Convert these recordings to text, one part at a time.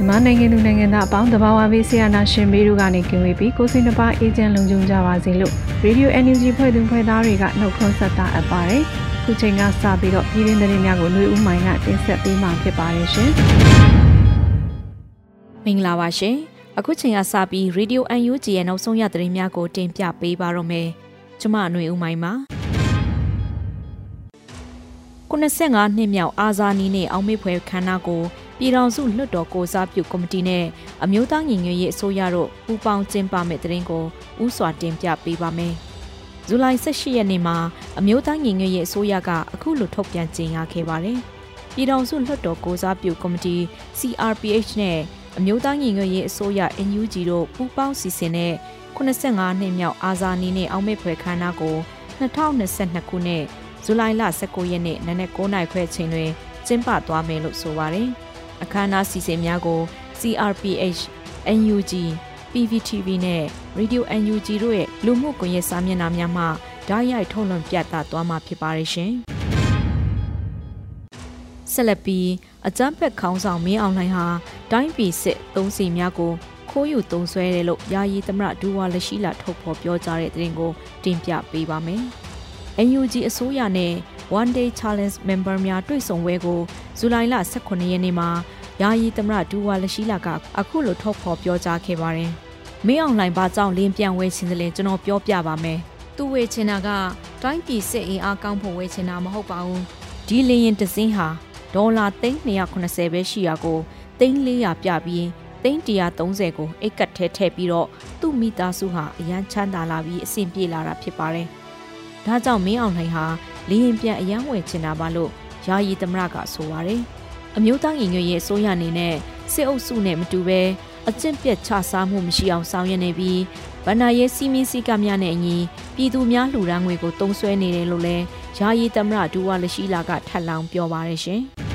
မြန်မာနိုင်ငံသူနိုင်ငံသားအပေါင်းတဘာဝဘေးဆရာနာရှင်မေးတို့ကနေကြင်ဝေးပြီးကိုစင်တပါအေဂျင့်လုံခြုံကြပါစေလို့ Radio NUG ဖွဲ့သူဖွဲ့သားတွေကနှုတ်ခွန်းဆက်တာအပ်ပါတယ်။ခုချိန်ကစပြီးတော့ပြည်တွင်းသတင်းများကိုနှွေဦးမိုင်ကတင်ဆက်ပေးမှာဖြစ်ပါတယ်ရှင်။မင်္ဂလာပါရှင်။အခုချိန်ကစပြီး Radio NUG ရဲ့နောက်ဆုံးရသတင်းများကိုတင်ပြပေးပါရမယ်။ကျွန်မနှွေဦးမိုင်ပါ။85နှစ်မြောက်အာဇာနည်နှင့်အောင်မေ့ဖွယ်ခမ်းနားကို ပြည်ထောင်စုလွှတ်တော်ကိုစားပြုကော်မတီနဲ့အမျိုးသားညီညွတ်ရေးအစိုးရတို့ပူးပေါင်းကျင်းပမဲ့တဲ့ရင်ကိုဥစွာတင်ပြပေးပါမယ်။ဇူလိုင်18ရက်နေ့မှာအမျိုးသားညီညွတ်ရေးအစိုးရကအခုလိုထုတ်ပြန်ကြေညာခဲ့ပါတယ်။ပြည်ထောင်စုလွှတ်တော်ကိုစားပြုကော်မတီ CRPH နဲ့အမျိုးသားညီညွတ်ရေးအစိုးရ NUG တို့ပူးပေါင်းစီစဉ်တဲ့85နှစ်မြောက်အာဇာနည်နဲ့အောင်မေဖွယ်ခမ်းနားကို2022ခုနှစ်ဇူလိုင်လ19ရက်နေ့နနက်9:00နာရီခွဲချိန်တွင်ကျင်းပသွားမယ်လို့ဆိုပါတယ်။ အခမ်းအနားစီစဉ်များကို CRPH, NUG, PVTV နဲ့ Radio NUG တို့ရဲ့လူမှုကွန်ရက်စာမျက်နှာများမှဓာတ်ရိုက်ထုတ်လွှင့်ပြသသွားမှာဖြစ်ပါတယ်ရှင်။ဆက်လက်ပြီးအကြမ်းဖက်ခေါင်းဆောင်မင်းအောင်လှိုင်ဟာတိုင်းပြည်စစ်သုံးစီများကိုခိုးယူသုံးဆွဲတယ်လို့ယာယီသမရဒူဝါလက်ရှိလာထုတ်ဖော်ပြောကြားတဲ့သတင်းကိုတင်ပြပေးပါမယ်။ NUG အစိုးရနဲ့ One Day Challenge Member များတွေ့ဆုံပွဲကိုဇူလိုင်လ18ရက်နေ့မှာယာယီသမရဒူဝါလရှိလာကအခုလိုထုတ်ဖော်ပြောကြားခဲ့ပါတယ်။မင်းအောင်လှိုင်ဘာကြောင့်လင်းပြန်ဝဲခြင်းသလဲကျွန်တော်ပြောပြပါမယ်။သူဝဲချင်တာကတိုင်းပြည်စစ်အင်အားကောင်းဖို့ဝဲချင်တာမဟုတ်ပါဘူး။ဒီလင်းရင်တစင်းဟာဒေါ်လာ380ပဲရှိရာကို300ပြပြီး330ကိုအိတ်ကတ်ထဲထည့်ပြီးတော့သူ့မိသားစုဟာအရန်ချမ်းသာလာပြီးအဆင်ပြေလာတာဖြစ်ပါတယ်။ ဒါကြောင့်မင်းအောင်လှိုင်ဟာလင်းရင်ပြန်အယမ်းဝယ်ချင်တာပါလို့ယာယီသမရကဆိုပါတယ်။အမျိုးသားညီညွတ်ရေးအစိုးရအနေနဲ့စစ်အုပ်စုနဲ့မတူဘဲအကျင့်ပြတ်ချစားမှုမရှိအောင်ဆောင်ရွက်နေပြီးဗဏ္ဍာရေးစီမင်းစည်းကမ်းများနဲ့အညီပြည်သူများလှူဒါန်းငွေကိုတုံးဆွဲနေတယ်လို့လည်းယာယီသမရဒူဝါလရှိလာကထပ်လောင်းပြောပါတယ်ရှင်။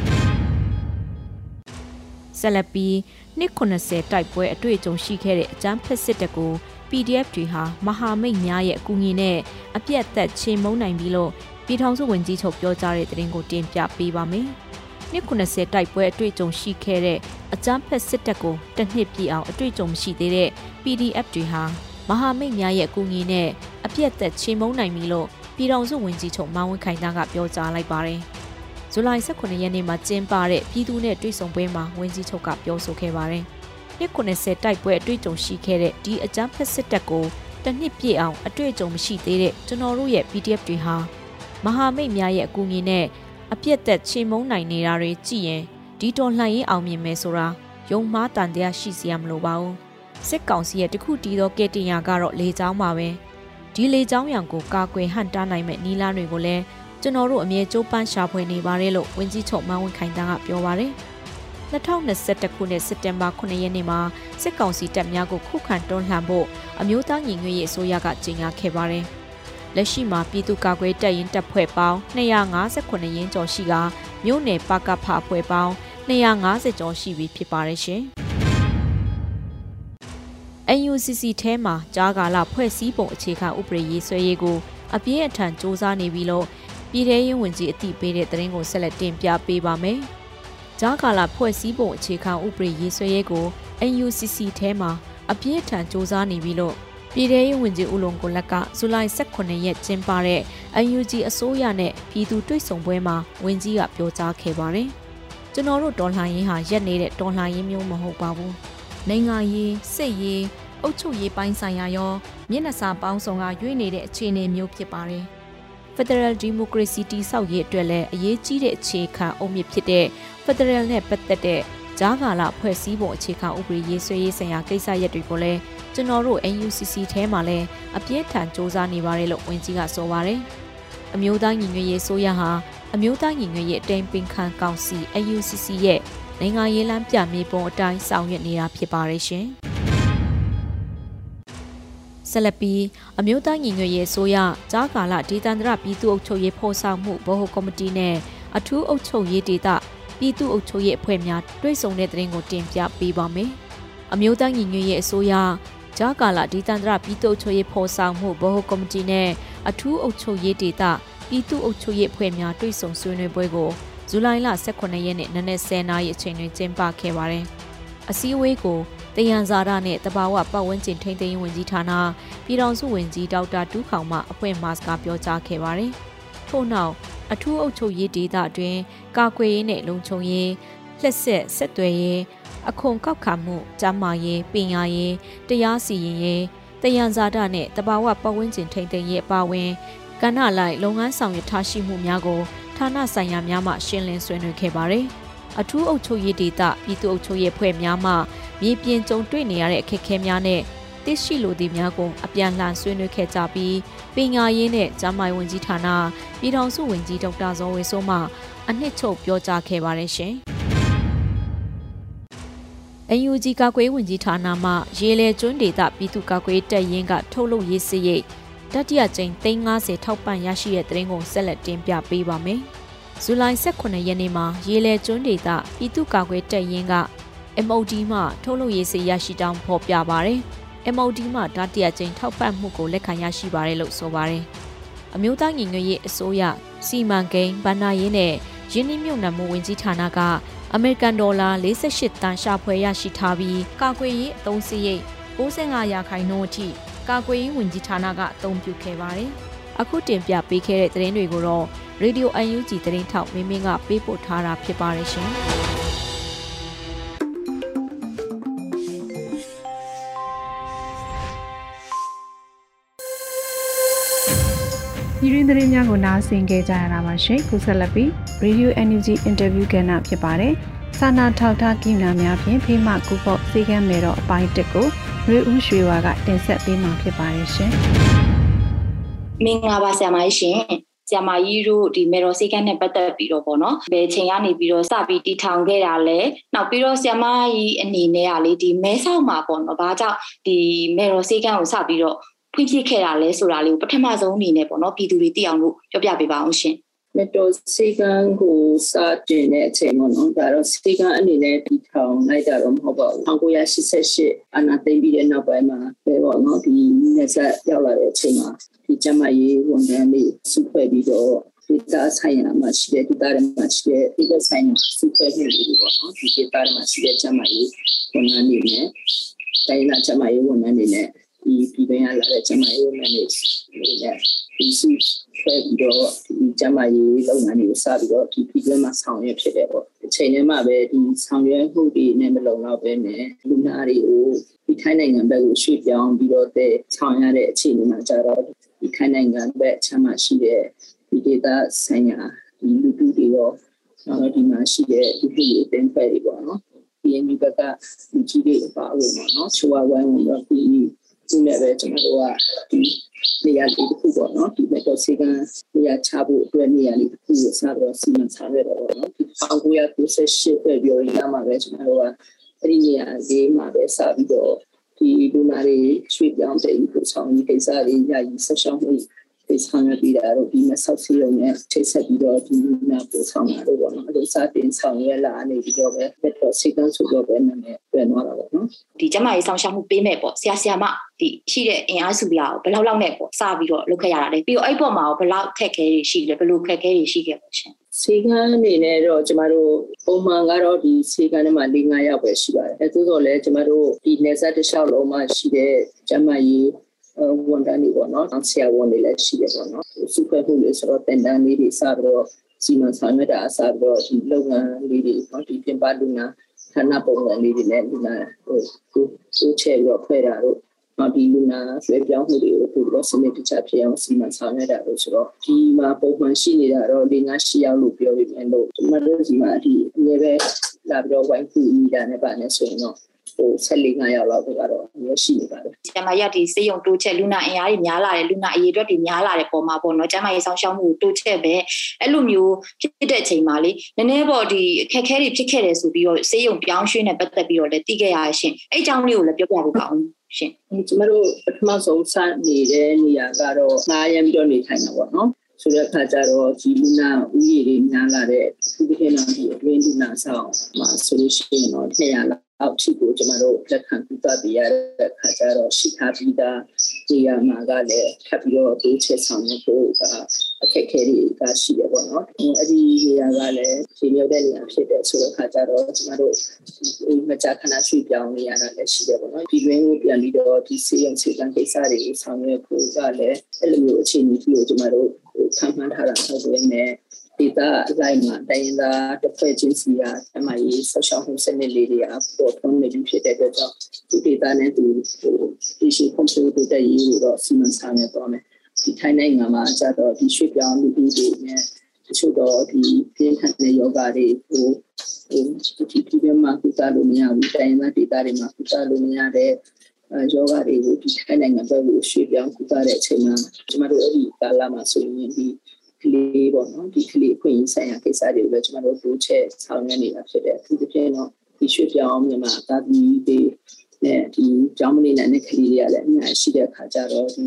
ဆက်လက်ပြီးနှစ်90တိုက်ပွဲအတွေ့အကြုံရှိခဲ့တဲ့အကြမ်းဖက်စစ်တပ်ကို PDF တွေဟာမဟာမိတ်များရဲ့အကူအညီနဲ့အပြတ်သက်ချိန်မုံနိုင်ပြီလို့ပြည်ထောင်စုဝန်ကြီးချုပ်ပြောကြားတဲ့သတင်းကိုတင်ပြပေးပါမယ်။နှစ်90တိုက်ပွဲအတွေ့အကြုံရှိခဲ့တဲ့အကြမ်းဖက်စစ်တပ်ကိုတစ်နှစ်ပြည့်အောင်အတွေ့အကြုံမရှိသေးတဲ့ PDF တွေဟာမဟာမိတ်များရဲ့အကူအညီနဲ့အပြတ်သက်ချိန်မုံနိုင်ပြီလို့ပြည်ထောင်စုဝန်ကြီးချုပ်မန်ဝင်းခိုင်တန်းကပြောကြားလိုက်ပါတယ်။ဇူလိုင်18ရက်နေ့မှာကျင်းပတဲ့ပြည်သူ့နဲ့တွေ့ဆုံပွဲမှာဝန်ကြီးချုပ်ကပြောဆိုခဲ့ပါတယ်။ နှစ်90တိုက်ပွဲအတွေ့အကြုံရှိခဲ့တဲ့ဒီအကြမ်းဖက်စစ်တပ်ကိုတစ်နှစ်ပြည့်အောင်အတွေ့အကြုံမရှိသေးတဲ့ကျွန်တော်တို့ရဲ့ PDF တွေဟာမဟာမိတ်များရဲ့အကူအညီနဲ့အပြစ်သက်ချေမုန်းနိုင်နေတာတွေကြည့်ရင်ဒီတော်လှန်ရေးအောင်မြင်မယ်ဆိုတာယုံမှားတန်တရားရှိစီရမလို့ပါဘူးစစ်ကောင်စီရဲ့တခုတီးသောကဲတင်ရကတော့လေချောင်းပါပဲဒီလေချောင်းရံကိုကာကွယ်ဟန်တားနိုင်မဲ့နီလာတွေကိုလည်းကျွန်တော်တို့အမြဲကြိုးပမ်းရှာဖွေနေပါတယ်လို့ဝင်းကြီးချုပ်မန်းဝင်းခိုင်တန်းကပြောပါတယ် 2021ခုနှစ်စက်တင်ဘာ9ရက်နေ့မှာစစ်ကောင်စီတပ်များကိုခုခံတွန်းလှန်ဖို့အမျိုးသားညီညွတ်ရေးအစိုးရကကြေညာခဲ့ပါတယ်။လက်ရှိမှာပြည်သူ့ကာကွယ်တပ်ရင်းတပ်ဖွဲ့ပေါင်း258ရင်းကျော်ရှိကမြို့နယ်ပကဖအဖွဲ့ပေါင်း250ကျော်ရှိပြီဖြစ်ပါတယ်ရှင်။ UNCC ထဲမှာကြားကာလဖွဲ့စည်းပုံအခြေခံဥပဒေရေးဆွဲရေးကိုအပြည့်အထန်စ조사နေပြီလို့ပြည်ထရေးဝန်ကြီးအသိပေးတဲ့သတင်းကိုဆက်လက်တင်ပြပေးပါမယ်။ ကြားကာလဖွဲ့စည်းပုံအခြေခံဥပဒေရေးဆွဲရေးကို NUCC ထဲမှာအပြည့်အထန်စ조사နေပြီလို့ပြည်ထောင်စုဝန်ကြီးဦးလုံးကိုလက်ကဇူလိုင်18ရက်ကျင်းပတဲ့ UNG အစိုးရနဲ့ပြည်သူတွေ့ဆုံပွဲမှာဝန်ကြီးကပြောကြားခဲ့ပါတယ်။ကျွန်တော်တို့တော်လှန်ရေးဟာရက်နေတဲ့တော်လှန်ရေးမျိုးမဟုတ်ပါဘူး။နိုင်ငံရေးစစ်ရေးအုပ်ချုပ်ရေးပိုင်းဆိုင်ရာရောမျက်နှာစာပေါင်းစုံကရွေးနေတဲ့အခြေအနေမျိုးဖြစ်ပါတယ်။ Federal Democracy တိဆောက်ရေးအတွက်လည်းအရေးကြီးတဲ့အခြေခံအုတ်မြစ်ဖြစ်တဲ့ Federal နဲ့ပတ်သက်တဲ့ဂျားကာလဖွဲ့စည်းပုံအခြေခံဥပဒေရေးဆွဲရေးဆိုင်ရာကိစ္စရပ်တွေကိုလည်းကျွန်တော်တို့ NUCC ထဲမှာလည်းအပြည့်ထန်စ조사နေပါတယ်လို့ဝန်ကြီးကဆိုပါတယ်။အမျိုးသားညီညွတ်ရေးဆိုရဟာအမျိုးသားညီညွတ်ရေးအတိမ်ပင်ခံကောင်စီ NUCC ရဲ့နိုင်ငံရေးလမ်းပြမြေပုံအတိုင်းဆောင်ရွက်နေတာဖြစ်ပါတယ်ရှင်။ ဆက်လက်ပြီးအမျိုးသားညီညွတ်ရေးဆိုရကြားကာလဒေသန္တရပြည်သူ့အုပ်ချုပ်ရေးဖော်ဆောင်မှုဗဟိုကော်မတီနဲ့အထူးအုပ်ချုပ်ရေးဒေသပြည်သူ့အုပ်ချုပ်ရေးအဖွဲ့များတွဲဆုံတဲ့တဲ့ရင်ကိုတင်ပြပေးပါမယ်။အမျိုးသားညီညွတ်ရေးအစိုးရကြားကာလဒေသန္တရပြည်သူ့အုပ်ချုပ်ရေးဖော်ဆောင်မှုဗဟိုကော်မတီနဲ့အထူးအုပ်ချုပ်ရေးဒေသပြည်သူ့အုပ်ချုပ်ရေးအဖွဲ့များတွဲဆုံဆွေးနွေးပွဲကိုဇူလိုင်လ18ရက်နေ့နနက်10:00နာရီအချိန်တွင်ကျင်းပခဲ့ပါတယ်။အစည်းအဝေးကို တယံဇာရနဲ့တဘာဝပတ်ဝန်းကျင်ထိန်းသိမ်းရေးဝန်ကြီးဌာနပြည်ထောင်စုဝန်ကြီးဒေါက်တာတူးခေါင်မှအဖွဲ့မှစကားပြောကြားခဲ့ပါတယ်။ထို့နောက်အထူးအုပ်ချုပ်ရေးဒေသအတွင်းကာကွယ်ရေးနဲ့လုံခြုံရေးလက်ဆက်ဆက်သွယ်ရေးအခွန်ကောက်ခံမှု၊ကျန်းမာရေး၊ပညာရေးတရားစီရင်ရေးတယံဇာတနဲ့တဘာဝပတ်ဝန်းကျင်ထိန်းသိမ်းရေးအပါအဝင်ကဏ္ဍလိုက်လုပ်ငန်းဆောင်ရွက်ထားရှိမှုများကိုဌာနဆိုင်ရာများမှရှင်းလင်းဆွေးနွေးခဲ့ပါတယ်။အထူးအုပ်ချုပ်ရေးဒေသပြည်သူ့အုပ်ချုပ်ရေးဖွဲ့များမှ မြေပြင်ကြုံတွေ့နေရတဲ့အခက်အခဲများနဲ့သိရှိလိုသည့်များကိုအပြန်လှန်ဆွေးနွေးခဲ့ကြပြီးပညာရေးနဲ့ကျန်းမာရေးဝန်ကြီးဌာနပြည်ထောင်စုဝန်ကြီးဒေါက်တာဇော်ဝေစိုးမှအနှစ်ချုပ်ပြောကြားခဲ့ပါတယ်ရှင်။ UNG ကာကွယ်ဝင်ကြီးဌာနမှရေလေကျွန်းဒေသပြည်သူ့ကာကွယ်တပ်ရင်းကထုတ်လုပ်ရေးစစ်ရိတ်တတိယကြိမ်350ထောက်ပံ့ရရှိတဲ့သတင်းကိုဆက်လက်တင်ပြပေးပါမယ်။ဇူလိုင်18ရက်နေ့မှာရေလေကျွန်းဒေသပြည်သူ့ကာကွယ်တပ်ရင်းက MOD မှထုတ်လုပ်ရေးစစ်ရရှိတောင်းဖော်ပြပါရယ်။ MOD မှဓာတရကျင်းထောက်ပံ့မှုကိုလက်ခံရရှိပါတယ်လို့ဆိုပါတယ်။အမျိုးသားညီညွတ်ရေးအစိုးရစီမံကိန်းဗဏ္ဍာရေးနဲ့ရင်းနှီးမြှုပ်နှံမှုဝန်ကြီးဌာနကအမေရိကန်ဒေါ်လာ48တန်ရှာဖွေရရှိထားပြီးကာကွယ်ရေးအသုံးစရိတ်65ရာခိုင်နှုန်းအထိကာကွယ်ရေးဝန်ကြီးဌာနကအသုံးပြုခဲ့ပါတယ်။အခုတင်ပြပေးခဲ့တဲ့သတင်းတွေကိုတော့ Radio UNG သတင်းထောက်မင်းမင်းကပေးပို့ထားတာဖြစ်ပါတယ်ရှင်။ ပြည်တွင်းသတင်းများကိုနားဆင်ကြကြရတာပါရှင်ခုဆက်လက်ပြီး Radio Energy Interview ကဏ္ဍဖြစ်ပါတယ်စာနာထောက်ထားကိနာများဖြင့်ဖေးမကူဖို့စေကမ်းမယ်တော့အပိုင်းတစ်ကိုရွေဦးရွှေဝါကတင်ဆက်ပေးမှာဖြစ်ပါတယ်ရှင်မင်္ဂလာပါဆရာမကြီးရှင်ဆရာမကြီးတို့ဒီမေတော်စေကန်းနဲ့ပတ်သက်ပြီးတော့ပေါ့နော်ဘယ်ချိန်ကနေပြီးတော့စပြီးတီထောင်ခဲ့တာလဲနောက်ပြီးတော့ဆရာမကြီးအနေနဲ့ကလေဒီမဲဆောက်မှာပေါ့နော်ဘာကြောင့်ဒီမေတော်စေကန်းကိုစပြီးတော့ ဖွင့်ပြခဲ့တာလဲဆိုတာလေးကိုပထမဆုံးအနေနဲ့ပေါ့နော်ပြည်သူတွေသိအောင်လို့ပြောပြပေးပါအောင်ရှင်မတော်စေကန်းကိုစတင်တဲ့အချိန်ပေါ့နော်ဒါတော့စေကန်းအနေနဲ့ဒီထောင်လိုက်တာတော့မဟုတ်ပါဘူး1988အနာသိမ့်ပြီးတဲ့နောက်ပိုင်းမှာပဲပေါ့နော်ဒီနေဆက်ရောက်လာတဲ့အချိန်မှာဒီကျမရေးဝန်ထမ်းတွေစုဖွဲ့ပြီးတော့ဒီသားဆိုင်ရာမှာရှိတဲ့ဒီသားတွေမှာရှိတဲ့ဒီသားဆိုင်ရာစုဖွဲ့မှုတွေပေါ့နော်ဒီဒီသားတွေမှာရှိတဲ့ကျမရေးဝန်ထမ်းတွေနဲ့တိုင်းနာကျမရေးဝန်ထမ်းတွေနဲ့ ဒီပြည်ပရလာတဲ့ကျမရေးဝန်ထမ်းတွေနဲ့ဒီစုဖွဲ့ပြီးတော့ဒီကျမရေးလုပ်ငန်းတွေကိုစပြီးတော့ဒီပြည်တွင်းမှာဆောင်ရွက်ဖြစ်တယ်ပေါ့အချိန်ထဲမှာပဲဒီဆောင်ရွက်မှုတွေနဲ့မလုံလောက်ပဲနဲ့လူနာတွေကိုဒီထိုင်းနိုင်ငံဘက်ကိုရွှေ့ပြောင်းပြီးတော့တဲ့ဆောင်ရတဲ့အခြေအနေမှာကြတော့ဒီထိုင်းနိုင်ငံဘက်ချမ်းရှိတဲ့ဒီဒေသဆိုင်ရာဒီလူတူတွေရောနောက်ဒီမှာရှိတဲ့လူတွေအတင်းဖက်တွေပေါ့နော်ဒီအမျိုးဘက်ကလူကြီးတွေပါဝင်ပါနော်ချိုးဝိုင်းဝင်တော့ဒီ ဒီမဲ့ပဲကျွန်တော်တို့ကဒီနေရာလေးတစ်ခုပေါ့နော်ဒီမဲ့တော့စေကနေရာချဖို့အတွက်နေရာလေးတစ်ခုကိုစတော့စီမံဆောင်ရွက်တော့ပေါ့နော်ဒီ1998ပဲပြောရမှာပဲကျွန်တော်တို့ကအဲ့ဒီနေရာလေးမှာပဲစပြီးတော့ဒီလူနာတွေရွှေ့ပြောင်းတဲ့ဒီဆောင်ဒီကိစ္စတွေညာကြီးဆက်ရှောင်းမှု ဒီဆောင်ရပြီးတာတော့ဒီမဲ့ဆောက်စီရုံနဲ့ချိတ်ဆက်ပြီးတော့ဒီနာပို့ဆောင်တာတော့ပေါ့နော်အဲ့စတင်ဆောင်ရလာနေပြီးတော့ပဲဘက်တော့စိတ်ကန်းဆိုတော့ပဲနာမည်ပြန်သွားတာပေါ့နော်ဒီကျမရေးဆောင်ရှောက်မှုပေးမဲ့ပေါ့ဆရာဆရာမဒီရှိတဲ့အင်အားစုပြားကိုဘယ်လောက်လောက်နဲ့ပေါ့စပြီးတော့လုပ်ခဲ့ရတာလဲပြီးတော့အဲ့ပေါ်မှာဘယ်လောက်ခက်ခဲတွေရှိလဲဘယ်လိုခက်ခဲတွေရှိခဲ့ပါရှင်စေကန်းအနေနဲ့တော့ကျမတို့ပုံမှန်ကတော့ဒီစေကန်းထဲမှာ၄၅ယောက်ပဲရှိပါတယ်အဲသို့တော်လည်းကျမတို့ဒီနေဆက်တစ်လျှောက်လုံးမှာရှိတဲ့ကျမကြီး ဝန်တန်းတွေပေါ့နော်ဆရာဝန်တွေလည်းရှိတယ်ပေါ့နော်စုဖွဲ့မှုလေးဆိုတော့တင်တန်းလေးတွေစပြီးတော့စီမံဆောင်ရွက်တာအစားပြီးတော့ဒီလုပ်ငန်းလေးတွေနော်ဒီပြင်ပလူနာဌာနပုံစံလေးတွေနဲ့လူနာဟိုကိုချဲပြီးတော့ဖွဲ့တာတို့နော်ဒီလူနာဆွဲပြောင်းမှုတွေကိုပို့ပြီးတော့စနစ်တကျဖြစ်အောင်စီမံဆောင်ရွက်တာလို့ဆိုတော့ဒီမှာပုံမှန်ရှိနေတာတော့၄၅၈ယောက်လို့ပြောပြီးပြန်လို့ကျွန်တော်တို့ဒီမှာဒီအများပဲလာပြီးတော့ဝိုင်းကူမိတာနဲ့ပါနေဆိုရင်တော့ဟို14 5ရောက်လောက်ကတော့ ရရှိနေပါတယ်။ကျမရဒီစေယုံတိုးချက်လူနာအင်အားတွေများလာတယ်လူနာအရေးအတွက်တွေများလာတဲ့ပုံမှာပေါ့နော်။ကျမရေးဆောင်ရှောက်မှုတိုးချက်ပဲအဲ့လိုမျိုးဖြစ်တဲ့အချိန်မှာလေနည်းနည်းပေါ့ဒီအခက်အခဲတွေဖြစ်ခဲ့တယ်ဆိုပြီးတော့စေယုံပြောင်းရွှေ့နေပတ်သက်ပြီးတော့လည်းသိခဲ့ရရှင်။အဲ့အကြောင်းလေးကိုလည်းပြောပြဖို့ကောင်းရှင်။ကျမတို့ပထမဆုံးစနေတဲ့နေရာကတော့ငားရမ်းပြီးတော့နေထိုင်တာပေါ့နော်။ဆိုတဲ့အခါကျတော့ဒီလူနာဥယျာဉ်တွေများလာတဲ့ဒီကိစ္စနဲ့ဒီအတွင်းလူနာဆောင်မှာဆိုလို့ရှိရင်တော့200လောက် အောက်ထိကိုကျမတို့လက်ခံပြသပေးရတဲ့အခါကျတော့ရှိထားပြီးသားနေရာမှာကလည်းထပ်ပြီးတော့တိုးချက်ဆောင်ရွက်ဖို့ကအခက်အခဲတွေကရှိရပေါ့နော်အဲ့ဒီနေရာကလည်းရှင်ရောက်တဲ့နေရာဖြစ်တဲ့ဆိုတဲ့အခါကျတော့ကျမတို့မကြာခဏရွှေ့ပြောင်းနေရတာလည်းရှိတယ်ပေါ့နော်ဒီတွင်းကိုပြန်ပြီးတော့ဒီစေယုံစေတံကိစ္စတွေဆောင်ရွက်ဖို့ကလည်းအဲ့လိုမျိုးအခြေအနေကြီးကိုကျမတို့ခံမှန်းထားတာဟုတ်တယ်နဲ့ ဒေတာအလိုက်မှာတိုင်းသားတစ်ဖွဲ့ချင်းစီကအမကြီးဆောက်ရှောက်မှုစနစ်လေးတွေကပေါ်ထွန်းနေပြီဖြစ်တဲ့အတွက်ကြောင့်ဒီဒေတာနဲ့ဒီဟိုဒီရှိကွန်ပျူတာတဲ့ရေးကိုတော့စီမံဆောင်ရွက်တော့မယ်ဒီထိုင်းနိုင်ငံမှာကျတော့ဒီရွှေ့ပြောင်းလူတွေနဲ့တချို့တော့ဒီပြင်းထန်တဲ့ယောဂတွေဟိုဟိုဒီဒီဘက်မှာကုသလို့မရဘူးတိုင်းသားဒေတာတွေမှာကုသလို့မရတဲ့ယောဂတွေကိုဒီထိုင်းနိုင်ငံဘက်ကိုရွှေ့ပြောင်းကုသတဲ့အချိန်မှာကျမတို့အဲ့ဒီကာလမှာဆိုရင်ဒီက လေးပေါ့နော်ဒီကလေးအခွင့်အရေးဆိုင်ရာကိစ္စတွေကိုလည်းကျွန်တော်တို့တိုးချဲ့ဆောင်ရွက်နေတာဖြစ်တယ်အထူးသဖြင့်တော့ဒီရွှေ့ပြောင်းမြန်မာတာပြည်တွေနဲ့ဒီကျောင်းမလေးနဲ့ကလေးတွေကလည်းအများရှိတဲ့အခါကျတော့ဒီ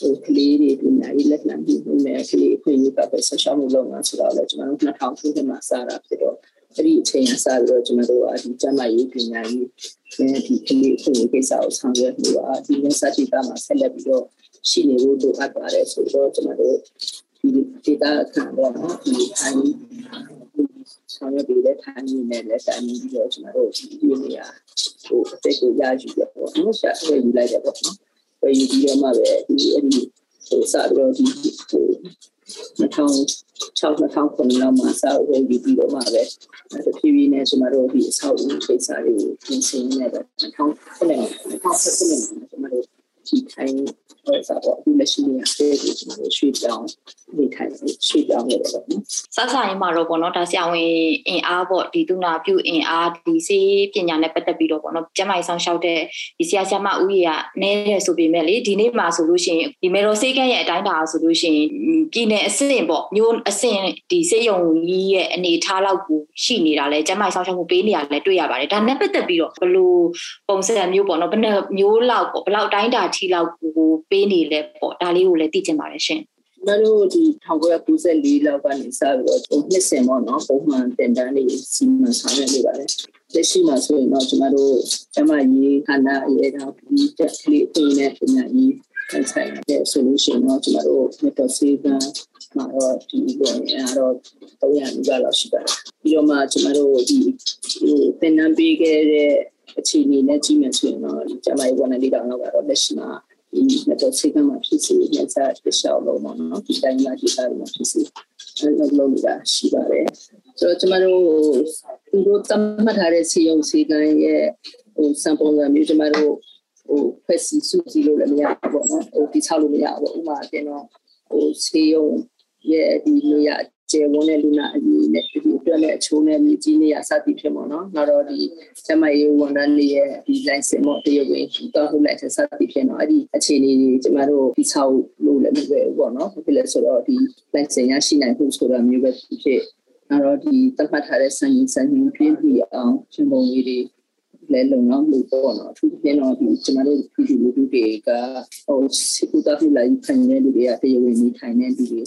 ဟိုကလေးတွေဒီညာရေးလက်လံပြီးနေမယ်ကလေးအခွင့်အရေးပတ်သက်ဆက်ရှောက်မှုလုပ်ငန်းဆိုတော့လည်းကျွန်တော်တို့2000ခုနှစ်မှာစတာဖြစ်တော့အဲ့ဒီအချိန်ကစပြီးတော့ကျွန်တော်တို့ဒီကျမရေးပညာရေးနဲ့ဒီကလေးအခွင့်အရေးကိစ္စကိုဆောင်ရွက်လို့ပါဒီ university မှာဆက်လက်ပြီးတော့ရှိနေဖို့လိုအပ်ပါတယ်ဆိုတော့ကျွန်တော်တို့ ဒီဒေတာခံတော့ဒီထိုင်းဆောင်ရွက်ပေးတဲ့ထိုင်းနဲ့လည်းတိုင်ပြီးတော့ကျွန်တော်တို့ဒီနေရာဟိုအသက်ကိုရယူရပေါ့နော်ရှာဝယ်ယူလိုက်တယ်ပေါ့နော်ဝယ်ယူပြီးတော့မှပဲဒီအဲ့ဒီဟိုစပြီးတော့ဒီဟို2006 2009လောက်မှာစာဝယ်ယူပြီးတော့မှပဲတဖြည်းဖြည်းနဲ့ကျွန်တော်တို့ဒီအဆောက်အဦကိစ္စတွေကိုပြင်ဆင်နေတယ်2009 2010မှာကျွန်တော်တို့ ဒီထိုင်းဟိုစားပေါ့အခုလက်ရှိနေရာတွေကိုကျွန်တော်တို့ရွှေ့ပြောင်းနေထိုင်ရွှေ့ပြောင်းနေတယ်ပေါ့နော်စစရင်မှာတော့ပေါ့နော်ဒါဆရာဝန်အင်အားပေါ့ဒီသူနာပြုအင်အားဒီစေးပညာနဲ့ပတ်သက်ပြီးတော့ပေါ့နော်ကျမကြီးဆောင်ရှောက်တဲ့ဒီဆရာဆရာမဦးကြီးကနဲတယ်ဆိုပေမဲ့လေဒီနေ့မှာဆိုလို့ရှိရင်ဒီမေတော်စေးကန်းရဲ့အတိုင်းတာဆိုလို့ရှိရင်ပြည်နယ်အဆင့်ပေါ့မျိုးအဆင့်ဒီစေးရုံကြီးရဲ့အနေထားလောက်ကိုရှိနေတာလဲကျမကြီးဆောင်ရှောက်မှုပေးနေရလဲတွေ့ရပါတယ်ဒါနဲ့ပတ်သက်ပြီးတော့ဘလို့ပုံစံမျိုးပေါ့နော်ဘယ်နှမျိုးလောက်ပေါ့ဘယ်လောက်တိုင်းတာထိလောက်ကိုပေးနေလဲပေါ့ဒါလေးကိုလည်းသိချင်ပါတယ်ရှင်မတို့ဒီ1994လောက်ကနေစပြီးတော့နှစ်စင်ပေါ့နော်ပုံမှန်တင်တန်းလေးစီမံဆောင်ရွက်နေပါတယ်လက်ရှိမှာဆိုရင်တော့ကျွန်တော်တို့ကျမကြီးခန္ဓာအရေးတော့ဒီတက်ကလေးအင်းနဲ့ပညာရေးဆိုင်တဲ့ solution တော့ကျွန်တော်တို့ method seven မှာတော့ဒီလိုနေရတော့300နီးပါးလောက်ရှိပါတယ်ပြီးတော့မှကျွန်တော်တို့ဒီဟိုသင်တန်းပေးခဲ့တဲ့ အခြေအနေနဲ့ကြည့်မယ်ဆိုရင်တော့ဒီကျမကြီးဝန်ထမ်းလေးတောင်တော့လက်ရှိမှာဒီမတော်စိတ်ကမှဖြစ်စီမျက်စာတစ်လျှောက်လုံးပေါ့နော်ဒီတိုင်းမှာဒီတိုင်းမှာဖြစ်စီအဲ့လိုလုပ်နေတာရှိပါတယ်ဆိုတော့ကျမတို့သူတို့သတ်မှတ်ထားတဲ့စီယုံစီကံရဲ့ဟိုစံပုံစံမျိုးကျမတို့ဟိုဖက်စီစုစီလို့လည်းမရဘူးပေါ့နော်ဟိုဒီချလို့မရဘူးဥမာတင်တော့ဟိုစီယုံရဲ့ဒီနေရာ ကျေဝန်းတဲ့လူနာအကြီးနဲ့ဒီအတွက်နဲ့အချိုးနဲ့မြကြီးနေရစသည်ဖြစ်ပေါ့နော်နောက်တော့ဒီကျမရေးဝန်ထမ်းတွေရဲ့ဒီ license ပေါ့တရုတ်ဝင်တော့ဟုတ် license စသည်ဖြစ်တော့အဲ့ဒီအခြေအနေတွေကျမတို့ဒီဆောက်လို့လည်းမပဲဘူးပေါ့နော်ဖြစ်လဲဆိုတော့ဒီ license ရရှိနိုင်ဖို့ဆိုတာမျိုးပဲဖြစ်နောက်တော့ဒီသတ်မှတ်ထားတဲ့စံရင်စံညွှန်ပြည့်ပြီးအောင်ရှင်ပုံကြီးတွေလဲလုံလောက်လို့ပေါ့နော်အထူးသဖြင့်တော့ဒီကျမတို့ပြည်သူလူထုတွေကဟိုစီကူတာဖူလိုက်ခံနေလူတွေကတရုတ်ဝင်နေထိုင်နေလူတွေ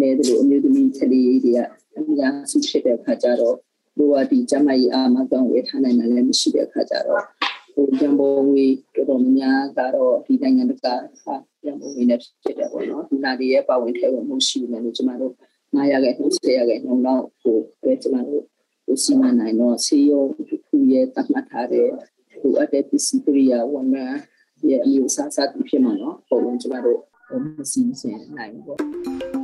လဲတယ်လို့အမျိုးသမီးကလေးတွေကအများစုဖြစ်တဲ့အခါကျတော့လိုအပ်ဒီကျမကြီးအာမကောင်ဝေထားနိုင်တယ်လည်းမရှိတဲ့အခါကျတော့ဟိုရန်ပုံငွေတော်တော်များကတော့ဒီနိုင်ငံတကာဟာရန်ပုံငွေနဲ့ဖြစ်တယ်ပေါ့နော်ဒီနာတွေရဲ့ပါဝင်ထဲဝင်မှုရှိတယ်လို့ကျမတို့900ရာခိုင်နှုန်း10ရာခိုင်နှုန်းလောက်ကိုပဲကျမတို့ဟိုစီမံနိုင်တော့စီယုံခုရဲ့တတ်မှတ်ထားတဲ့ဟိုအတဲ့ပစ္စည်းကရိယာဝန်ထမ်းရဲ့အမျိုးအစားစသဖြင့်မှာနော်ပုံလုံးကျမတို့ဟိုမစီမစင်နိုင်ဘူးပေါ့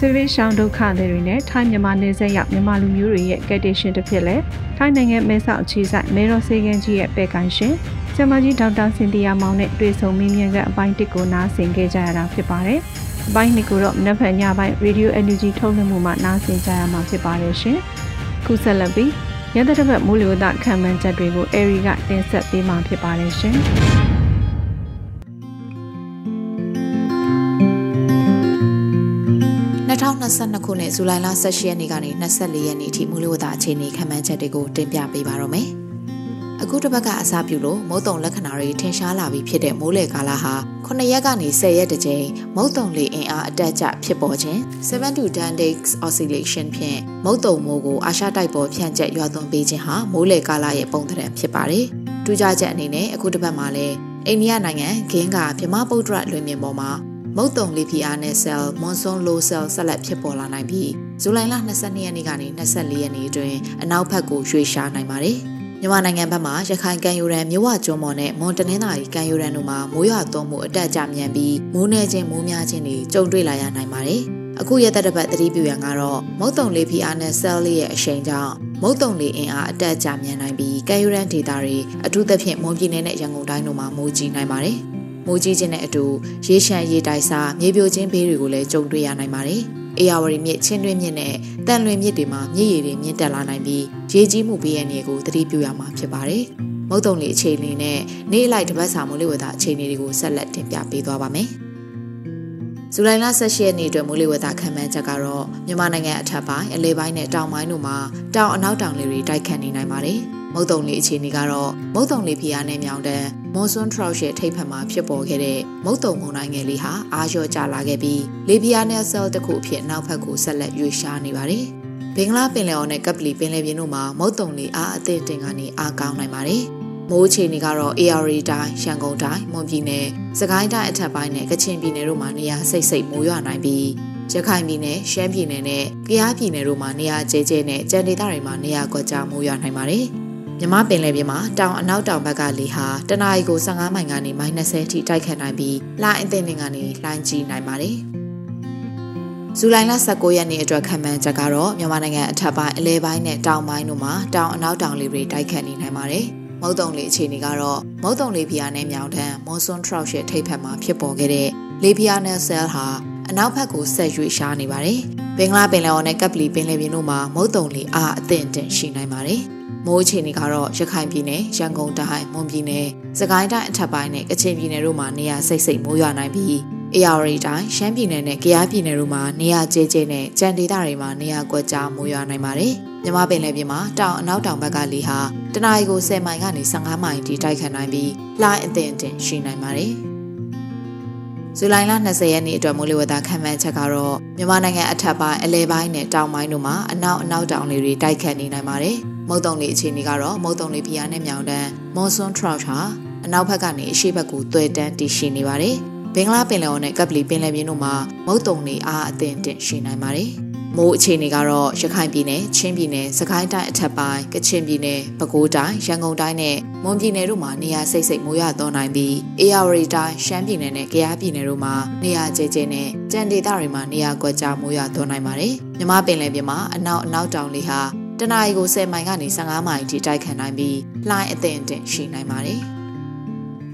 စစ်ရေးရှောင်းဒုက္ခတွေနဲ့ထိုင်းမြန်မာနယ်စပ်ရောက်မြန်မာလူမျိုးတွေရဲ့ကက်တေရှင်တစ်ဖြစ်လဲထိုင်းနိုင်ငံမဲဆောက်အခြေစိုက်မဲရောစေကန်ကြီးရဲ့ပဲ့ကန်ရှင်ဆမကြီးဒေါက်တာစင်တီယာမောင်နဲ့တွေ့ဆုံမင်းမြန်ကအပိုင်းတစ်ကိုနားဆင်ခဲ့ကြရတာဖြစ်ပါတယ်။အပိုင်းနှစ်ကိုတော့မနက်ဖြန်ညပိုင်း Radio Energy ထုတ်လွှင့်မှုမှာနားဆင်ကြရမှာဖြစ်ပါတယ်ရှင်။ခုဆက်လက်ပြီးရတဲ့ဘက်မိုးလေဝသခံမှန်းချက်တွေကိုအေရီကတင်ဆက်ပေးမှာဖြစ်ပါတယ်ရှင်။ 2022ခုနှစ်ဇူလိုင်လ18ရက်နေ့ကနေ24ရက်နေ့အထိမူလဝတ္တအခြေအနေခန့်မှန်းချက်တွေကိုတင်ပြပေးပါရမယ်။အခုတစ်ပတ်ကအစားပြုလို့မုတ်တုံလက္ခဏာတွေထင်ရှားလာပြီးဖြစ်တဲ့မိုးလေကာလဟာ9ရက်ကနေ10ရက်တကြိမ်မုတ်တုံလေအင်အားအတက်အကျဖြစ်ပေါ်ခြင်း7 to 10 days oscillation ဖြင့်မုတ်တုံမိုးကိုအာရှတိုက်ပေါ်ဖြန့်ကျက်ရွာသွန်းပေးခြင်းဟာမိုးလေကာလရဲ့ပုံသဏ္ဍာန်ဖြစ်ပါတယ်။ထူးခြားချက်အနေနဲ့အခုတစ်ပတ်မှာလည်းအိန္ဒိယနိုင်ငံဂင်းကဗြဟ္မပုတ္တရလွင်ပြင်ပေါ်မှာ မုတ်တုံလေဖီအားနဲ့ဆဲလ်မွန်ဆွန်လိုဆဲလ်ဆက်လက်ဖြစ်ပေါ်လာနိုင်ပြီးဇူလိုင်လ22ရက်နေ့ကနေ24ရက်နေ့အတွင်းအနောက်ဘက်ကိုရွှေ့ရှားနိုင်ပါတယ်။မြန်မာနိုင်ငံဘက်မှာရခိုင်ကံယူရန်မြဝကျွန်းပေါ်နဲ့မွန်တနင်္သာရီကံယူရန်တို့မှာမိုးရွာသွန်းမှုအတက်အကျမြန်ပြီးမိုးနေခြင်းမိုးများခြင်းတွေကြုံတွေ့လာရနိုင်ပါတယ်။အခုရက်သက်တစ်ပတ်သတိပြုရန်ကတော့မုတ်တုံလေးဖီအားနဲ့ဆဲလ်လေးရဲ့အရှိန်ကြောင့်မုတ်တုံလေးအင်အားအတက်အကျမြန်နိုင်ပြီးကံယူရန်ဒေတာတွေအထူးသဖြင့်မွန်ပြည်နယ်နဲ့ရန်ကုန်တိုင်းတို့မှာမိုးကြီးနိုင်ပါတယ်။ မိုးကြီးခြင်းနဲ့အတူရေရှမ်းရေတိုက်စားမြေပြိုခြင်းဘေးတွေကိုလည်းကြုံတွေ့ရနိုင်ပါတယ်။အေယာဝတီမြစ်ချင်းတွင်းမြစ်နဲ့တန်လွင်မြစ်တွေမှာမြစ်ရည်တွေမြင့်တက်လာနိုင်ပြီးရေကြီးမှုဘေးရန်တွေကိုသတိပြုရမှာဖြစ်ပါတယ်။မုတ်တုံလေးအခြေအနေနဲ့နေ့လိုက်တပတ်စာမိုးလေဝသအခြေအနေတွေကိုဆက်လက်တင်ပြပေးသွားပါမယ်။ ဇူလိုင်လ18ရက်နေ့အတွက်မိုးလေဝသခန့်မှန်းချက်ကတော့မြန်မာနိုင်ငံအထက်ပိုင်းအလဲပိုင်းနဲ့တောင်ပိုင်းတို့မှာတောင်အနောက်တောင်လေတွေတိုက်ခတ်နေနိုင်ပါတယ်။မုတ်တုံလေးအခြေအနေကတော့မုတ်တုံလေးဖီယာနဲ့မြောင်တန်းမွန်ဆွန်ထရော့ရဲ့ထိပ်ဖက်မှာဖြစ်ပေါ်ခဲ့တဲ့မုတ်တုံမုန်တိုင်းငယ်လေးဟာအာရော့ကျလာခဲ့ပြီးလေဘီယာနယ်ဆယ်တစ်ခုအဖြစ်နောက်ဘက်ကိုဆက်လက်ရွေ့ရှားနေပါတယ်။ဘင်္ဂလားပင်လယ်အော်နဲ့ကပလီပင်လယ်ပြင်တို့မှာမုတ်တုံလေးအားအသင့်တင်ကနေအားကောင်းနိုင်ပါတယ်။ မိုးအခြေအနေကတော့ AR တိုင်းရန်ကုန်တိုင်းမွန်ပြည်နယ်စကိုင်းတိုင်းအထက်ပိုင်းနဲ့ကချင်ပြည်နယ်တို့မှာနေရာစိတ်စိတ်မိုးရွာနိုင်ပြီးရခိုင်ပြည်နယ်ရှမ်းပြည်နယ်နဲ့ကယားပြည်နယ်တို့မှာနေရာကျဲကျဲနဲ့ကြံဒေသတွေမှာနေရာကွက်ကြားမိုးရွာနိုင်ပါတယ်။မြမပင်လယ်ပြင်မှာတောင်အနောက်တောင်ဘက်ကလေဟာတနအီကို15မိုင်ကနေ -30 အထိတိုက်ခတ်နိုင်ပြီးလှိုင်းအသင့်တွေကနေလှိုင်းကြီးနိုင်ပါတယ်။ဇူလိုင်လ19ရက်နေ့အတွက်ခံမှန်းချက်ကတော့မြန်မာနိုင်ငံအထက်ပိုင်းအလဲပိုင်းနဲ့တောင်ပိုင်းတို့မှာတောင်အနောက်တောင်လေတွေတိုက်ခတ်နေနိုင်ပါတယ်။ မုတ်တုံလေအခြေအနေကတော့မုတ်တုံလေဖျားနဲ့မြောင်တန်းမွန်ဆွန်ထရော့ရဲ့ထိပ်ဖက်မှာဖြစ်ပေါ်ခဲ့တဲ့လေဖျားနဲ့ဆဲလ်ဟာအနောက်ဘက်ကိုဆက်ရွေ့ရှားနေပါတယ်။ဘင်္ဂလားပင်လယ်အော်နဲ့ကပ်ပလီပင်လယ်ပြင်တို့မှာမုတ်တုံလေအားအသင့်တင်ရှိနိုင်ပါတယ်။မိုးအခြေအနေကတော့ရခိုင်ပြည်နယ်ရန်ကုန်တိုင်းမွန်ပြည်နယ်စကိုင်းတိုင်းအထက်ပိုင်းနဲ့ကချင်ပြည်နယ်တို့မှာနေရာစိတ်စိတ်မိုးရွာနိုင်ပြီးအေရရီတိုင်းရှမ်းပြည်နယ်နဲ့ကယားပြည်နယ်တို့မှာနေရာကျဲကျဲနဲ့ကြံဒေသတွေမှာနေရာကွက်ကြားမိုးရွာနိုင်ပါတယ်။မြမပင်လယ်ပြင်မှာတောင်အနောက်တောင်ဘက်ကလေဟာတနအီကို10မိုင်ကနေ15မိုင်ထိတိုက်ခတ်နိုင်ပြီးလှိုင်းအသင့်အတင်ရှိနိုင်ပါတယ်။ဇူလိုင်လ20ရက်နေ့အတွက်မိုးလေဝသခန့်မှန်းချက်ကတော့မြန်မာနိုင်ငံအထက်ပိုင်းအလဲပိုင်းနဲ့တောင်ပိုင်းတို့မှာအနောက်အနောက်တောင်လေတွေတိုက်ခတ်နေနိုင်ပါတယ်။မုတ်တုံလေးအခြေအနေကတော့မုတ်တုံလေးဖျားနဲ့မြောင်တန်းမွန်ဆွန်ထရော့ဟာအနောက်ဘက်ကနေအရှေ့ဘက်ကိုသွဲတန်းတည်ရှိနေပါတယ်။ဘင်္ဂလားပင်လယ်အော်နဲ့ကပ်ပလီပင်လယ်ပြင်တို့မှာမုတ်တုံလေးအားအသင့်တင်ရှိနိုင်ပါတယ်။ မိုးအခြေအနေကတော့ရခိုင်ပြည်နယ်ချင်းပြည်နယ်စကိုင်းတိုင်းအထက်ပိုင်းကချင်ပြည်နယ်ပဲခူးတိုင်းရန်ကုန်တိုင်းနဲ့မွန်ပြည်နယ်တို့မှာနေရာစိတ်စိတ်မိုးရွာသွန်းနိုင်ပြီးအေရဝတီတိုင်းရှမ်းပြည်နယ်နဲ့ကယားပြည်နယ်တို့မှာနေရာကျဲကျဲနဲ့ကြံဒေသတွေမှာနေရာကွက်ကြားမိုးရွာသွန်းနိုင်ပါတယ်မြမပင်လယ်ပြင်မှာအနောက်အနောက်တောင်လေဟာတနအီကို10မိုင်ကနေ15မိုင်ထိတိုက်ခတ်နိုင်ပြီးလှိုင်းအသင့်အင့်ရှိနိုင်ပါတယ်။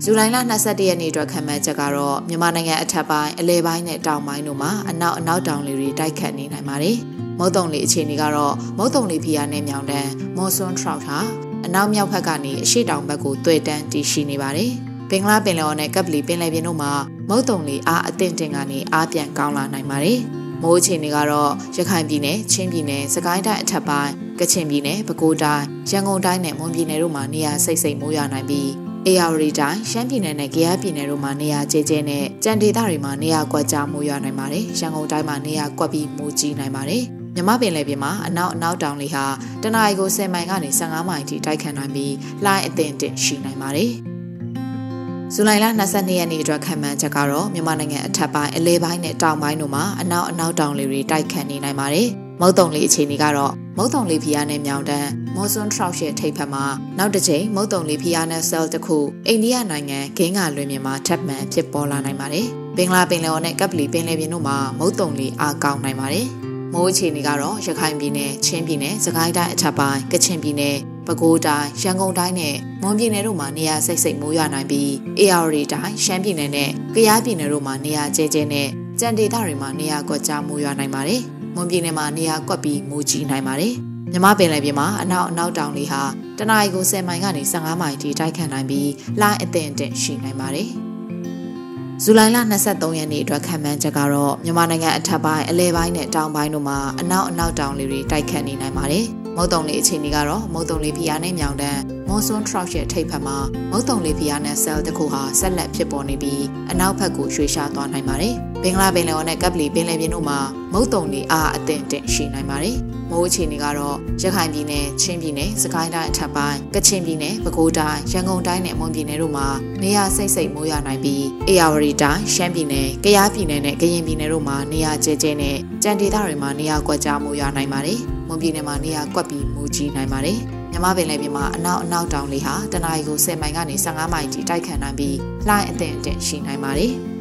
ဇူလိုင်လ22ရက်နေ့အတွက်ခံမှန်းချက်ကတော့မြန်မာနိုင်ငံအထက်ပိုင်းအလဲပိုင်းနဲ့တောင်ပိုင်းတို့မှာအနောက်အနောက်တောင်လေတွေတိုက်ခတ်နေနိုင်ပါတယ်။မုတ်တုံလေအခြေအနေကတော့မုတ်တုံလေဖီယာနဲ့မြောင်တန်းမွန်ဆွန်ထရော့ဟာအနောက်မြောက်ဘက်ကနေအရှေ့တောင်ဘက်ကိုတွေ့တန်းတည်ရှိနေပါတယ်။ဘင်္ဂလားပင်လယ်အော်နဲ့ကပ်ပလီပင်လယ်ပြင်တို့မှာမုတ်တုံလေအားအသင့်တင်ကနေအားပြန်ကောင်းလာနိုင်ပါတယ်။မိုးအခြေအနေကတော့ရခိုင်ပြည်နယ်ချင်းပြည်နယ်စကိုင်းတိုင်းအထက်ပိုင်းကချင်ပြည်နယ်ပဲခူးတိုင်းရန်ကုန်တိုင်းနဲ့မွန်ပြည်နယ်တို့မှာနေရာစိတ်စိတ်မိုးရွာနိုင်ပြီး အေရဝတီတိုင်းရှမ်းပြည်နယ်နဲ့ကယားပြည်နယ်တို့မှာနေရာကျဲကျဲနဲ့ကြံဒေသတွေမှာနေရာကွက်ကြားမိုးရွာနိုင်ပါတယ်။ရန်ကုန်တိုင်းမှာနေရာကွက်ပြီးမိုးကြီးနိုင်ပါတယ်။မြမပင်လယ်ပြင်မှာအနောက်အနောက်တောင်လေဟာတနအီကို10မိုင်ကနေ15မိုင်ထိတိုက်ခတ်နိုင်ပြီးလှိုင်းအသင့်အင့်ရှိနိုင်ပါတယ်။ဇူလိုင်လ22ရက်နေ့အတွက်ခံမှန်းချက်ကတော့မြန်မာနိုင်ငံအထက်ပိုင်းအလဲပိုင်းနဲ့တောင်ပိုင်းတို့မှာအနောက်အနောက်တောင်လေတွေတိုက်ခတ်နေနိုင်ပါတယ်။ မုတ်တုံလေးအခြေအနေကတော့မုတ်တုံလေးဖီယာနဲ့မြောင်တန်းမော်ဆွန်ထရောက်ရဲ့ထိပ်ဖက်မှာနောက်တစ်ချိန်မုတ်တုံလေးဖီယာနဲ့ဆဲလ်တစ်ခုအိန္ဒိယနိုင်ငံဂင်းကလွင်ပြင်မှာထပ်မံဖြစ်ပေါ်လာနိုင်ပါတယ်။ဘင်္ဂလားပင်လယ်ော်နဲ့ကပ်ပလီပင်လယ်ပြင်တို့မှာမုတ်တုံလေးအားကောင်းနိုင်ပါတယ်။မိုးအခြေအနေကတော့ရခိုင်ပြည်နယ်ချင်းပြည်နယ်စကိုင်းတိုင်းအထက်ပိုင်းကချင်ပြည်နယ်ပဲခူးတိုင်းရန်ကုန်တိုင်းနဲ့မွန်ပြည်နယ်တို့မှာနေရာစိတ်စိတ်မိုးရွာနိုင်ပြီး AR တိုင်းရှမ်းပြည်နယ်နဲ့ကယားပြည်နယ်တို့မှာနေရာကျဲကျဲနဲ့ကြံဒေသတွေမှာနေရာကွက်ကြားမိုးရွာနိုင်ပါတယ်။ မွန်ပြည်နယ်မှာနေရာကွက်ပြီးမိုးကြီးနိုင်ပါတယ်။မြမပင်လယ်ပြင်မှာအနောက်အနောက်တောင်လေဟာတနအီကို10မိုင်ကနေ15မိုင်ထိတိုက်ခတ်နိုင်ပြီးလှိုင်းအသင့်အတင့်ရှိနိုင်ပါတယ်။ဇူလိုင်လ23ရက်နေ့အတွက်ခံမှန်းချက်ကတော့မြန်မာနိုင်ငံအထက်ပိုင်းအလဲပိုင်းနဲ့တောင်ပိုင်းတို့မှာအနောက်အနောက်တောင်လေတွေတိုက်ခတ်နေနိုင်ပါတယ်။မုတ်တုံလေအခြေအနေကတော့မုတ်တုံလေဖီယာနဲ့မြောင်တန်းမွန်ဆွန်ထရောက်ရဲ့ထိပ်ဖက်မှာမုတ်တုံလေဖီယာနဲ့ဆဲလ်တစ်ခုဟာဆက်လက်ဖြစ်ပေါ်နေပြီးအနောက်ဘက်ကိုရွှေ့ရှားသွားနိုင်ပါတယ်။ ဘင်္ဂလားပင်လယ်ော်နဲ့ကပ်ပလီပင်လယ်ပြင်တို့မှာမုတ်တုံလေအားအသင့်တင့်ရှိနိုင်ပါတယ်။မိုးအခြေအနေကတော့ရခိုင်ပြည်နယ်ချင်းပြည်နယ်စကိုင်းတိုင်းအထက်ပိုင်းကချင်ပြည်နယ်ပဲခူးတိုင်းရန်ကုန်တိုင်းနဲ့မွန်ပြည်နယ်တို့မှာနေရာစိတ်စိတ်မိုးရွာနိုင်ပြီးအေရဝတီတိုင်းရှမ်းပြည်နယ်ကယားပြည်နယ်နဲ့ကရင်ပြည်နယ်တို့မှာနေရာကျဲကျဲနဲ့ကြံဒေသတွေမှာနေရာကွက်ကြားမိုးရွာနိုင်ပါတယ်။မွန်ပြည်နယ်မှာနေရာကွက်ပြီးမိုးကြီးနိုင်ပါတယ်။မြမပင်လယ်ပြင်မှာအနောက်အနောက်တောင်လေဟာတနအီကို10မိုင်ကနေ15မိုင်ထိတိုက်ခတ်နိုင်ပြီးလှိုင်းအသင့်အတင့်ရှိနိုင်ပါတယ်။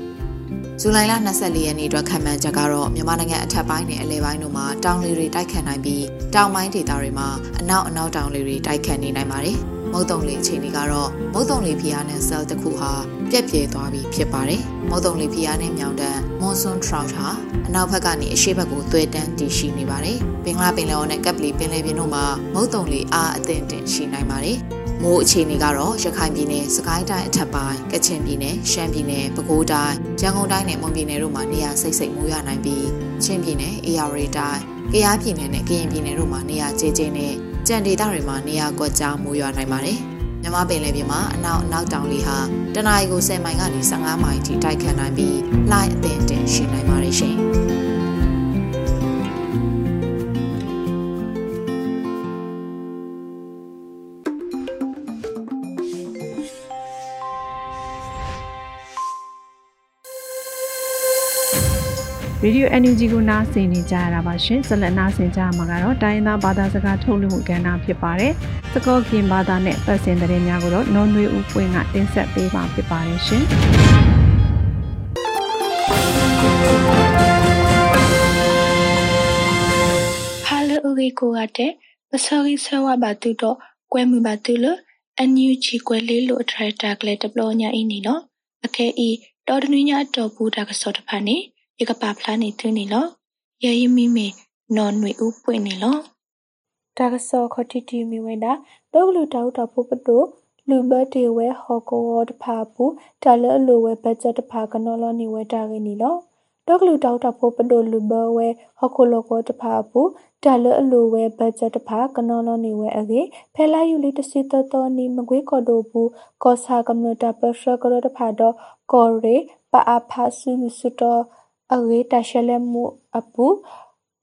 ဇူလိုင်လ24ရက်နေ့အတွက်ခံမှန်းချက်ကတော့မြန်မာနိုင်ငံအထက်ပိုင်းနဲ့အလယ်ပိုင်းတို့မှာတောင်လေတွေတိုက်ခတ်နိုင်ပြီးတောင်ပိုင်းဒေသတွေမှာအနောက်အနောက်တောင်လေတွေတိုက်ခတ်နေနိုင်ပါတယ်။မုတ်တုံလေအခြေအနေကတော့မုတ်တုံလေဖီယာနဲ့ဆဲလ်တစ်ခုဟာပြက်ပြဲသွားပြီးဖြစ်ပါတယ်။မုတ်တုံလေဖီယာနဲ့မြောင်တန်းမွန်ဆွန်ထရောက်ဟာအနောက်ဘက်ကနေအရှေ့ဘက်ကိုသွေးတန်းတည်ရှိနေပါတယ်။ဘင်္ဂလားပင်လယ်အော်နဲ့ကပ်ပလီပင်လယ်ပြင်တို့မှာမုတ်တုံလေအားအသင့်တင်ရှိနိုင်ပါတယ်။ မိုးအခြေအနေကတော့ရခိုင်ပြည်နယ်၊စကိုင်းတိုင်းအထက်ပိုင်း၊ကချင်ပြည်နယ်၊ရှမ်းပြည်နယ်၊ပဲခူးတိုင်း၊ရန်ကုန်တိုင်းနဲ့မွန်ပြည်နယ်တို့မှာနေရာစိတ်စိတ်မိုးရွာနိုင်ပြီးချင်းပြည်နယ်၊အေရဝတီတိုင်း၊ကယားပြည်နယ်နဲ့ကရင်ပြည်နယ်တို့မှာနေရာကျဲကျဲနဲ့ကြံဒေသတွေမှာနေရာကွက်ကြားမိုးရွာနိုင်ပါတယ်။မြမပင်လယ်ပြင်မှာအနောက်အနောက်တောင်လေဟာတနအီကို10မိုင်ကနေ15မိုင်ထိတိုက်ခတ်နိုင်ပြီးလှိုင်းအသင့်အင့်ရှိနိုင်ပါတယ်ရှင်။ Radio NUG ကိုနားဆင်နေကြရတာပါရှင်ဆက်လက်နားဆင်ကြမှာကတော့တိုင်းရင်းသားဘာသာစကားထုတ်လွှင့်မှုကဏ္ဍဖြစ်ပါတယ်စကောကင်ဘာသာနဲ့ပတ်စင်တဲ့များကိုတော့နော်နွေဦးပွင့်ကတင်ဆက်ပေးပါဖြစ်ပါတယ်ရှင်ဟာလဥရီကိုရတဲ့ပစောရီဆဝဘာတူတော့ကွဲမှုဘာတူလအန်ယူချီကွဲလေးလို့အထရက်တာကလေးတပလို့ညာအင်းနီနော်အခဲဤတော်တနည်းညာတော်ဘူးတာကစောတဖာနေ ရကပါဖလားနေသူနေလောရရမီမေနော်နွေဥပွင့်နေလောတာကစောခတိတီမီဝဲတာတော့လူတောက်တော့ဖို့ပတိုလူဘတ်တေဝဲဟောကောတဖာပူတာလအလိုဝဲဘတ်ဂျက်တဖာကနော်လောနေဝဲတာရင်းနီလောတော့လူတောက်တော့ဖို့ပတိုလူဘဝဲဟောခိုလောကောတဖာပူတာလအလိုဝဲဘတ်ဂျက်တဖာကနော်လောနေဝဲအကေဖဲလာယူလီတစီတတော်နီမကွေးကော်တိုဘူးကောစာကမ္နတာပရှကရတဖာတော့ကော်ရေပါအဖာဆူဆူတော့ အရေတရှလဲမှုအပူ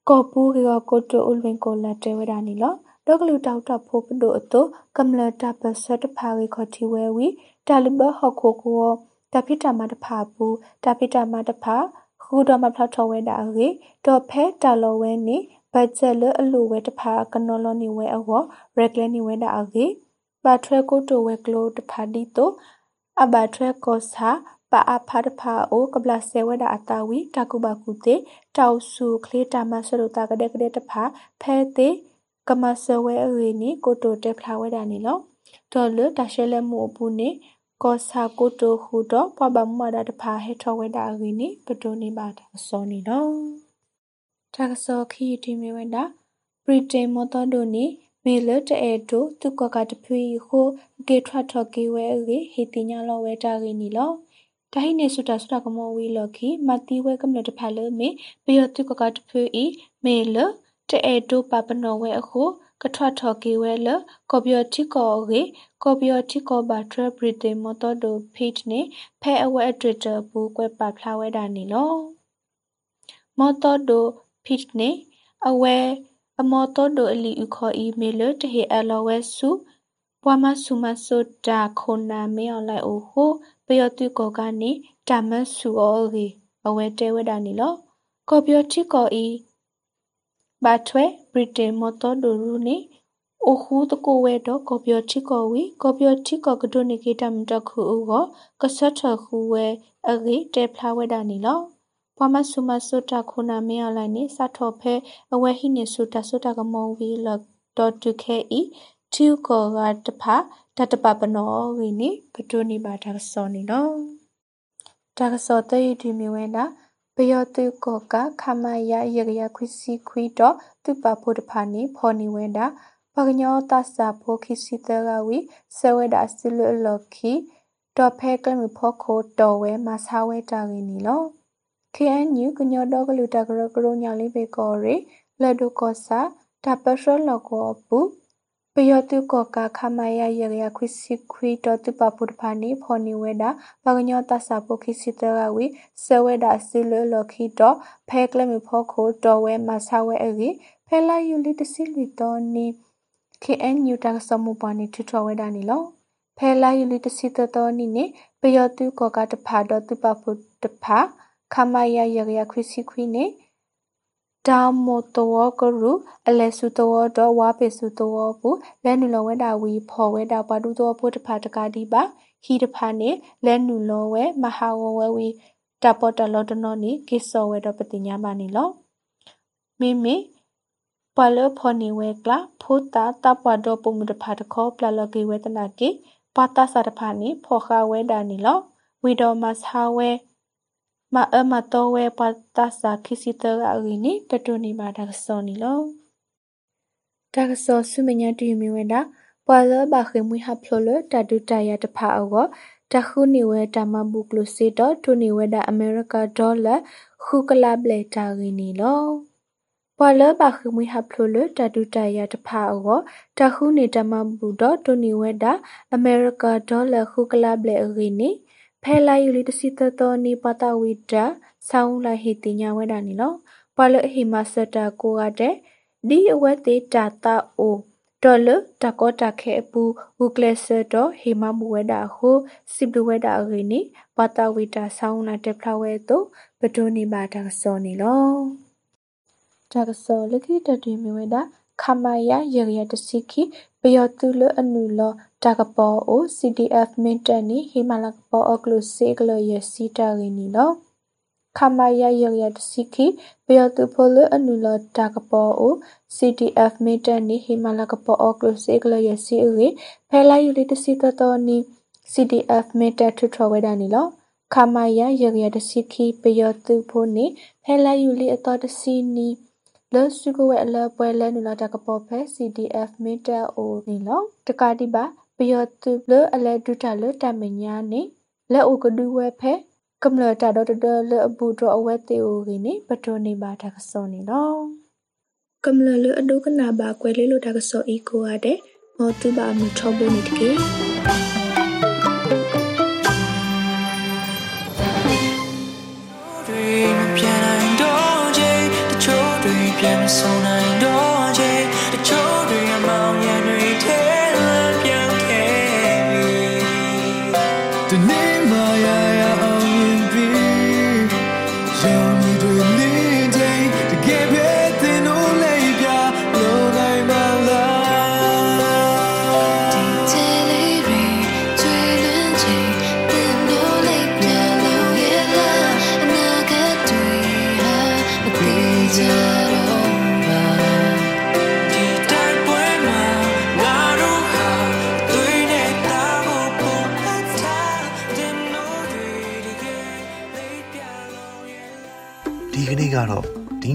ကောပူရောကိုတိုဥလဝင်ကိုလာတဲဝဒနီလောဒေါကလူတောက်တဖို့ပဒိုအတုကမ္လတာပစတ်ဖာရီခတိဝဲဝီတာလဘဟခိုကိုတပိတမတဖာပူတပိတမတဖာခုတော်မဖလောက်ထောဝဲတာရေတော့ဖဲတာလောဝဲနီဘတ်ဂျက်လအလူဝဲတဖာကနော်လောနီဝဲအောရက်လဲနီဝဲတာရေပါထွဲကိုတိုဝဲကလိုတဖာဒီတိုအဘထွဲကောစာ ပါအဖာတဖာအိုကပလဆေဝဒအတာဝီတကုဘကုတေတောက်စုခလေတာမဆရတာကတဲ့ကတဲ့တဖာဖဲသေးကမဆဝဲအရီနီကိုတိုတက်ဖလာဝဲတာနီလောဒေါ်လတရှဲလဲမှုအပူနေကောစာကိုတိုဟူတော့ပပမဒတဖာဟေထောဝဲတာအရီနီပတိုနေပါတာစောနီလောတာကစောခီတီမီဝဲတာပရီတေမတော်ဒိုနီမေလတအဲတိုသူကကတဖွေဟိုကေထရထကေဝဲရီဟီတိညာလောဝဲတာရီနီလော တာဟိနေဆုတာဆုတာကမောဝီလခိမတိဝဲကမ္လတဖာလမေပေယတုကကတဖွေဤမေလတဲတိုပပနောဝဲအခုကထွတ်ထော်ကေဝဲလကော်ပီယတိကောရေကော်ပီယတိကောဘာထရပရီတေမတော်ဒိုဖိတ်နေဖဲအဝဲအတွေ့တဘူးကွဲပါဖလာဝဲတာနေလောမော်တော်ဒိုဖိတ်နေအဝဲအမော်တော်ဒိုအလီဥခေါ်အီမေလတဟေအလောဝဲစုပွားမဆုမဆိုတာခုနာမေအွန်လိုက်အိုဟို ပယောတိကောကနေတာမတ်ဆူအောဂီအဝဲတဲဝဲတာနီလောကောပယောတိကောဤဘာထွဲဘရစ်တေမတော်ဒိုရူနီအခုတကိုဝဲတော့ကောပယောတိကောဝီကောပယောတိကောကဒိုနီကေတမ်တခုဦးကကဆတ်ထခုဝဲအဂီတေဖလာဝဲတာနီလောပမဆုမဆုတခုနာမင်းအလိုက်နေစထောဖဲအဝဲဟိနေဆုတဆုတကမောဝီလော့ .2ke ထီးဥကောကတဖာဒတ်တပပနောဝီနိပတုနိပါဒါကစောနီနောဒါကစောတေယတီမီဝဲနာပယောတုကောကခမယယကယခွစီခွီတော့သူပါဖို့တဖာနိဖောနိဝဲနာပကညောတသဖိုခိစီတရဝီဆဝဲဒါစီလလခီတော့ဖဲကလမဖောခိုတော်ဝဲမဆာဝဲတာရင်းနီလော KNU ကညောတော့ကလူတကရကရညာလေးပေကောရီလက်ဒုကောစာတပရလကောပူ ပယောတုကောကခမယရရခွစီခွီတော့တပပုဒဖာနီဖော်နီဝဲတာပကညောတဆာပုခိစီတရဝီဆဝဲဒါစီလလော်ခီတော့ဖဲကလမဖို့ခိုတော်ဝဲမဆာဝဲအရီဖဲလာယူလီတစီလီတော်နီ KNU တကစမှုပါနေထထဝဲတာနီလောဖဲလာယူလီတစီတတော်နီနေပယောတုကောကတဖာတော့တပပုတဖာခမယရရခွစီခွီနေ ဒါမိုတောကရုအလဲစုတောတော့ဝါပေစုတောဘူးလဲနုလောဝဲတာဝီဖော်ဝဲတာပါတူတော့ဖို့တဖာတကာဒီပါဟီတဖာနေလဲနုလောဝဲမဟာဝဝဲဝီတပေါ်တလောတနောနီကိစောဝဲတော့ပတိညာမနီလောမိမိပလဖော်နေဝဲကလာဖိုတာတပတော့ပုံမတဖာတခေါပလလကေဝဲတနာကေပတာစာတဖာနီဖော်ခဝဲတာနီလောဝီတော်မတ်ဟာဝဲ မအမတော်ဝဲပတာစာခိစီတရာရီနီတတူနီမာဒါဆောနီလောဒါကဆောဆုမညာတူမီဝဲတာပွာလဘခေမွေဟဖလိုလတတူတရတဖာအောတခုနေဝဲတမဘုကလုစီတော့တူနေဝဲတာအမေရိကဒေါ်လာခုကလဘလေတာရီနီလောပွာလဘခေမွေဟဖလိုလတတူတရတဖာအောတခုနေတမဘုတော့တူနေဝဲတာအမေရိကဒေါ်လာခုကလဘလေရီနီ ဖဲလာယူလီတစီတတော်နီပတာဝီတာဆောင်းလာဟီတင်ညာဝဲတာနီလောပလဟီမစတာကိုရတဲ့ဒီအဝဲတေတာတာအိုဒေါ်လတကောတခဲပူဝုကလစတော့ဟေမမူဝဲတာဟိုစိဘလဝဲတာရီနီပတာဝီတာဆောင်းလာတက်ဖလာဝဲတော့ပဒိုနီမာတာစောနီလောတာကစောလခိတတူမီဝဲတာခမယာရရတစီခိ ပယောတုလအနုလောတာကပေါ်အို CDF မင်တနီဟီမာလကပေါ်အကလုစေကလယစီတာရင်းနီလောခမယာရရတစီခိပယောတုဖိုလအနုလောတာကပေါ်အို CDF မင်တနီဟီမာလကပေါ်အကလုစေကလယစီရီဖဲလာယူလီတစီတတော်နီ CDF မင်တထထဝဲဒနီလောခမယာရရတစီခိပယောတုဖိုနီဖဲလာယူလီအတော်တစီနီ လောစုကဝဲအလပွဲလဲနူလာတကပေါ်ဖဲ CDF မင်တဲအိုနီလောတကတိပါပယောတုလအလဲဒုတလတမညာနေလဲအိုကဒူဝဲဖဲကမ္လတာဒတဒလအဘူဒအဝဲတေအိုကင်းနေပတိုနေပါတကစောနေလောကမ္လလအဒုကနာပါကွယ်လေးလိုတကစောအီကိုရတဲ့မောတူပါမီထောဘုန်နေတကေ ပြ